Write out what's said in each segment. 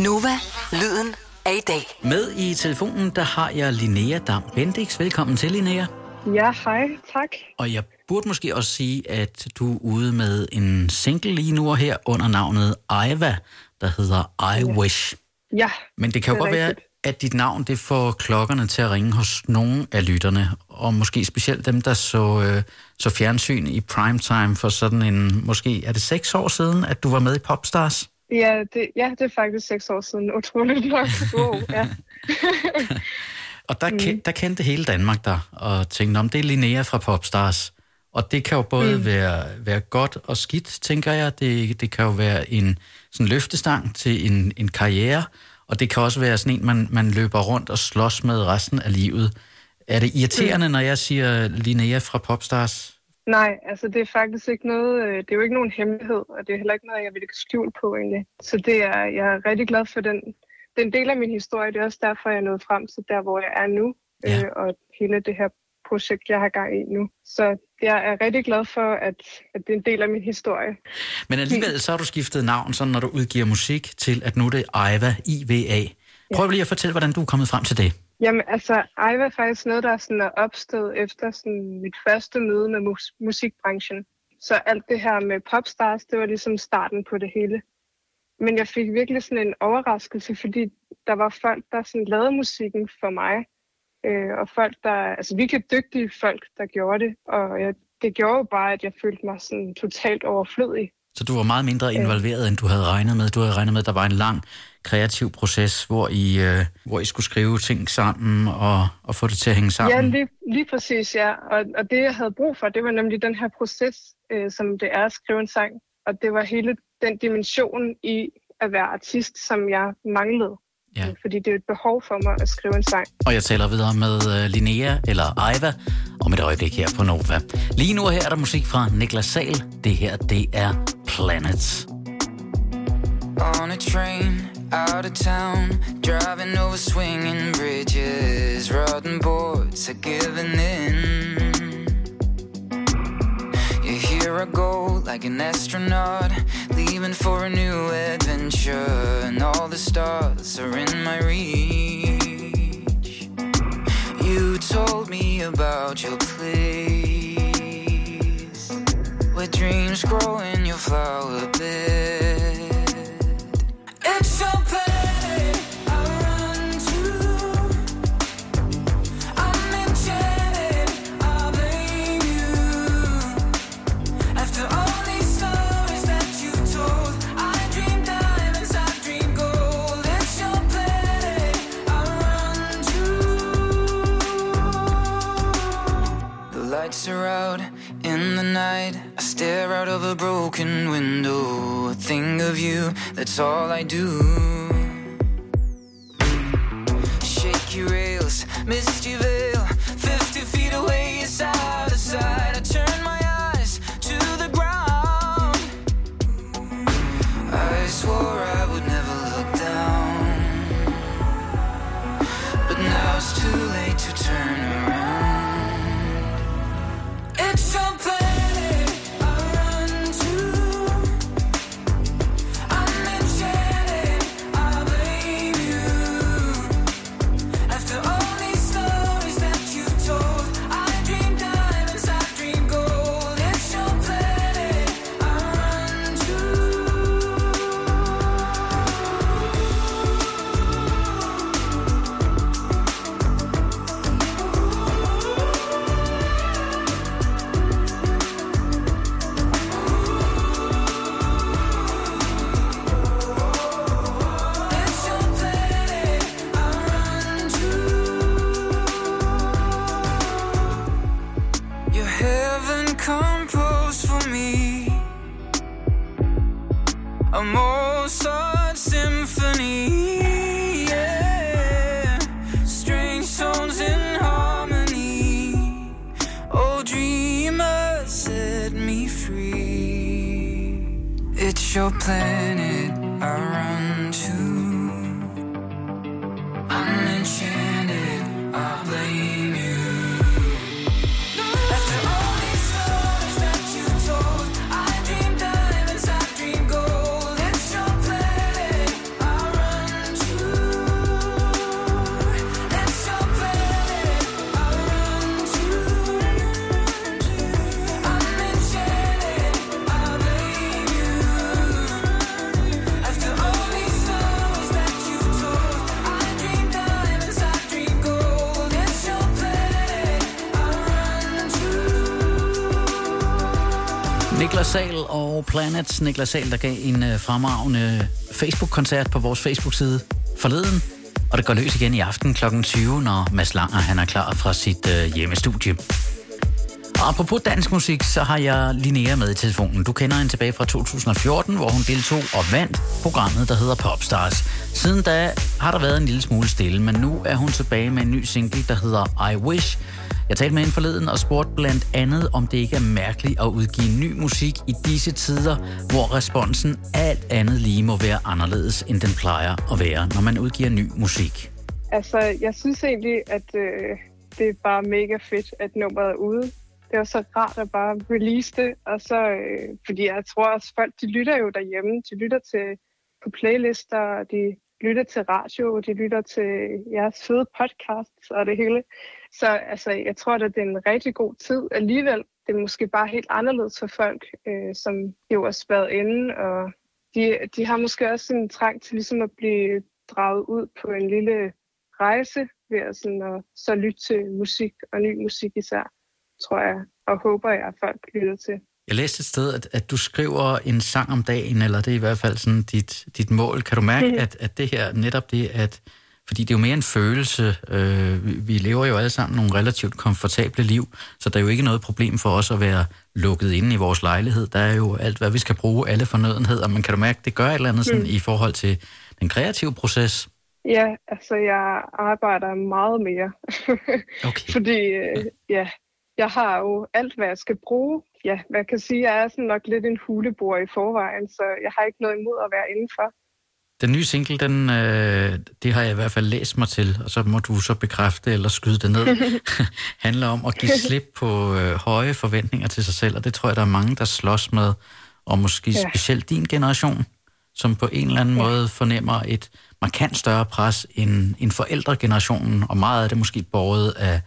Nova, lyden af i dag. Med i telefonen, der har jeg Linnea Dam Bendix. Velkommen til, Linnea. Ja, hej, tak. Og jeg burde måske også sige, at du er ude med en single lige nu og her under navnet Aiva, der hedder I ja. Wish. Ja, Men det kan jo det er godt være, at dit navn det får klokkerne til at ringe hos nogle af lytterne, og måske specielt dem, der så, øh, så fjernsyn i primetime for sådan en, måske er det seks år siden, at du var med i Popstars? Ja det, ja, det er faktisk seks år siden. Utroligt nok. Wow, ja. Og der, mm. der kendte hele Danmark dig, og tænkte, om det er Linnea fra Popstars. Og det kan jo både mm. være, være godt og skidt, tænker jeg. Det, det kan jo være en sådan løftestang til en, en karriere, og det kan også være sådan en, man, man løber rundt og slås med resten af livet. Er det irriterende, mm. når jeg siger Linnea fra Popstars? Nej, altså det er faktisk ikke noget, øh, det er jo ikke nogen hemmelighed, og det er heller ikke noget, jeg vil lægge skjul på egentlig. Så det er, jeg er rigtig glad for den, den del af min historie. Det er også derfor, jeg er nået frem til der, hvor jeg er nu, Ja. øh, og hele det her projekt, jeg har gang i nu. Så jeg er rigtig glad for, at, at det er en del af min historie. Men alligevel så har du skiftet navn, sådan når du udgiver musik, til at nu er det Aiva, IVA. Prøv lige at fortælle, hvordan du er kommet frem til det. Jamen, altså, Ej var faktisk noget, der sådan er opstået efter sådan mit første møde med mus- musikbranchen. Så alt det her med popstars, det var ligesom starten på det hele. Men jeg fik virkelig sådan en overraskelse, fordi der var folk, der sådan lavede musikken for mig. Øh, og folk, der, altså virkelig dygtige folk, der gjorde det. Og jeg, det gjorde jo bare, at jeg følte mig sådan totalt overflødig. Så du var meget mindre involveret, end du havde regnet med. Du havde regnet med, at der var en lang kreativ proces, hvor I, øh, hvor I skulle skrive ting sammen og, og få det til at hænge sammen. Ja, lige, lige præcis, ja. Og, og det, jeg havde brug for, det var nemlig den her proces, øh, som det er at skrive en sang. Og det var hele den dimension i at være artist, som jeg manglede. Ja. Øh, Fordi det er et behov for mig at skrive en sang. Og jeg taler videre med uh, Linnea, eller Aiva, om et øjeblik her på Nova. Lige nu her er der musik fra Niklas Sal. Det her, det er On a train out of town, driving over swinging bridges, rotten boards are giving in. You hear I go like an astronaut, leaving for a new adventure, and all the stars are in my reach. You told me about your place, where dreams grow in your flower bed. Stare out of a broken window. A thing of you, that's all I do. Shaky rails, misty veil, your planet Niklas Sal og Planets. Niklas Sal, der gav en øh, fremragende Facebook-koncert på vores Facebook-side forleden. Og det går løs igen i aften kl. 20, når Mads Langer han er klar fra sit øh, hjemmestudie. Og apropos dansk musik, så har jeg Linnea med i telefonen. Du kender hende tilbage fra 2014, hvor hun deltog og vandt programmet, der hedder Popstars. Siden da har der været en lille smule stille, men nu er hun tilbage med en ny single, der hedder I Wish. Jeg talte med hende forleden og spurgte blandt andet, om det ikke er mærkeligt at udgive ny musik i disse tider, hvor responsen alt andet lige må være anderledes, end den plejer at være, når man udgiver ny musik. Altså, jeg synes egentlig, at øh, det er bare mega fedt, at nummeret er ude. Det var så rart at bare release det, og så, øh, fordi jeg tror også, folk de lytter jo derhjemme. De lytter til på playlister, de lytter til radio, de lytter til jeres fede podcasts og det hele. Så altså, jeg tror, at det er en rigtig god tid alligevel. Det er måske bare helt anderledes for folk, øh, som jo er spadet inde, og de, de har måske også en trang til ligesom at blive draget ud på en lille rejse ved at, sådan, at så lytte til musik og ny musik især, tror jeg, og håber jeg, at folk lytter til. Jeg læste et sted, at, at du skriver en sang om dagen, eller det er i hvert fald sådan dit, dit mål. Kan du mærke, at, at det her, netop det, at fordi det er jo mere en følelse. Øh, vi, lever jo alle sammen nogle relativt komfortable liv, så der er jo ikke noget problem for os at være lukket inde i vores lejlighed. Der er jo alt, hvad vi skal bruge, alle fornødenheder. Men kan du mærke, det gør et eller andet sådan, i forhold til den kreative proces? Ja, altså jeg arbejder meget mere. Okay. Fordi øh, ja, jeg har jo alt, hvad jeg skal bruge. Ja, hvad kan sige, jeg er sådan nok lidt en hulebor i forvejen, så jeg har ikke noget imod at være indenfor. Den nye single, den, øh, det har jeg i hvert fald læst mig til, og så må du så bekræfte eller skyde det ned, handler om at give slip på øh, høje forventninger til sig selv, og det tror jeg, der er mange, der slås med, og måske ja. Specielt din generation, som på en eller anden ja. måde fornemmer et markant større pres end, end forældregenerationen, og meget af det måske båret af,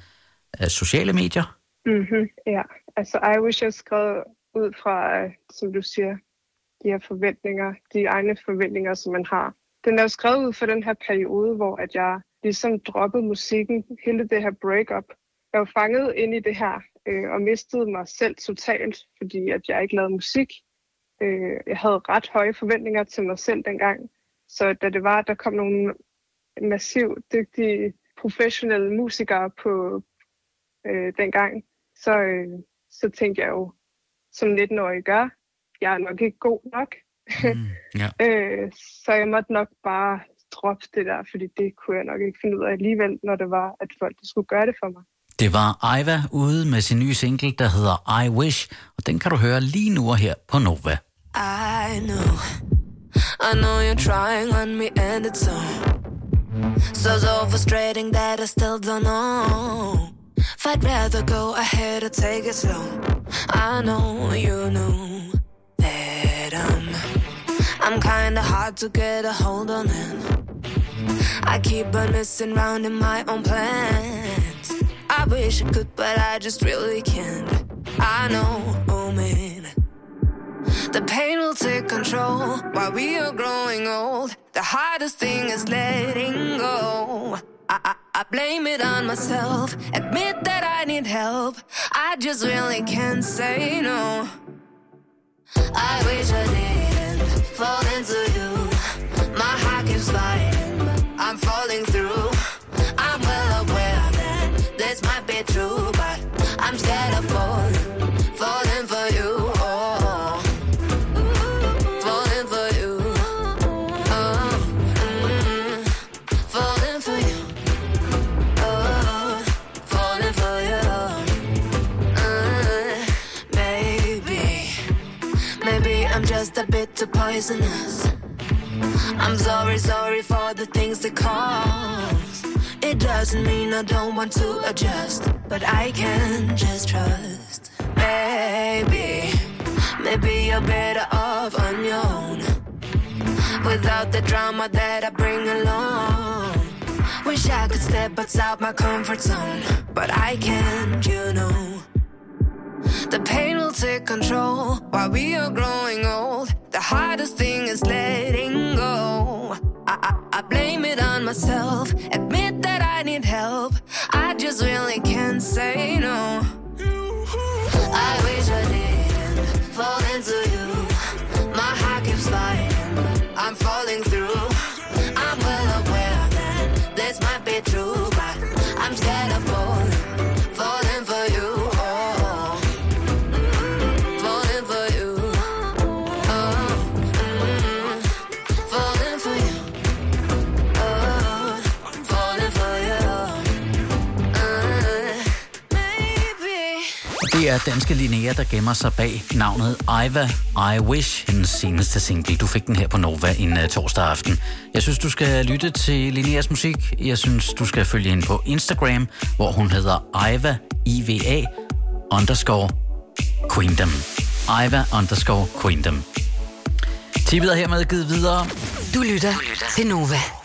af sociale medier. Mm-hmm, ja, altså I wish jeg skrev ud fra, øh, som du siger, de her forventninger, de egne forventninger, som man har. Den er jo skrevet ud for den her periode, hvor at jeg ligesom droppede musikken, hele det her breakup. Jeg var fanget ind i det her, øh, og mistede mig selv totalt, fordi at jeg ikke lavede musik. Øh, jeg havde ret høje forventninger til mig selv dengang. Så da det var, at der kom nogle massivt dygtige, professionelle musikere på øh, dengang, så, øh, så tænkte jeg jo, som 19-årig gør, jeg er nok ikke god nok. Mm, ja. Øh, så jeg måtte nok bare droppe det der, fordi det kunne jeg nok ikke finde ud af alligevel, når det var, at folk de skulle gøre det for mig. Det var Aiva ude med sin nye single, der hedder I Wish, og den kan du høre lige nu og her på Nova. I know, I know you're trying on me, and it's so, so so frustrating that I still don't know. If I'd rather go ahead or take it slow. I know you know I'm kinda hard to get a hold on, I keep on messing around in my own plans. I wish I could, but I just really can't. I know, oh man. The pain will take control while we are growing old. The hardest thing is letting go. I, I, I blame it on myself, admit that I need help. I just really can't say no. Bit poisonous. I'm sorry, sorry for the things that cause. It doesn't mean I don't want to adjust, but I can just trust. Maybe, maybe you're better off on your own. Without the drama that I bring along. Wish I could step outside my comfort zone, but I can't, you know. The pain will take control while we are growing old. The hardest thing is letting go. I, I, I blame it on myself, admit that I need help. I just really can't say er danske Linnea, der gemmer sig bag navnet Iva I Wish, hendes seneste single. Du fik den her på Nova en uh, torsdag aften. Jeg synes, du skal lytte til Linneas musik. Jeg synes, du skal følge hende på Instagram, hvor hun hedder Iva, IVA, underscore Queendom. Iva underscore Queendom. Tippet er hermed givet videre. Du lytter til Nova.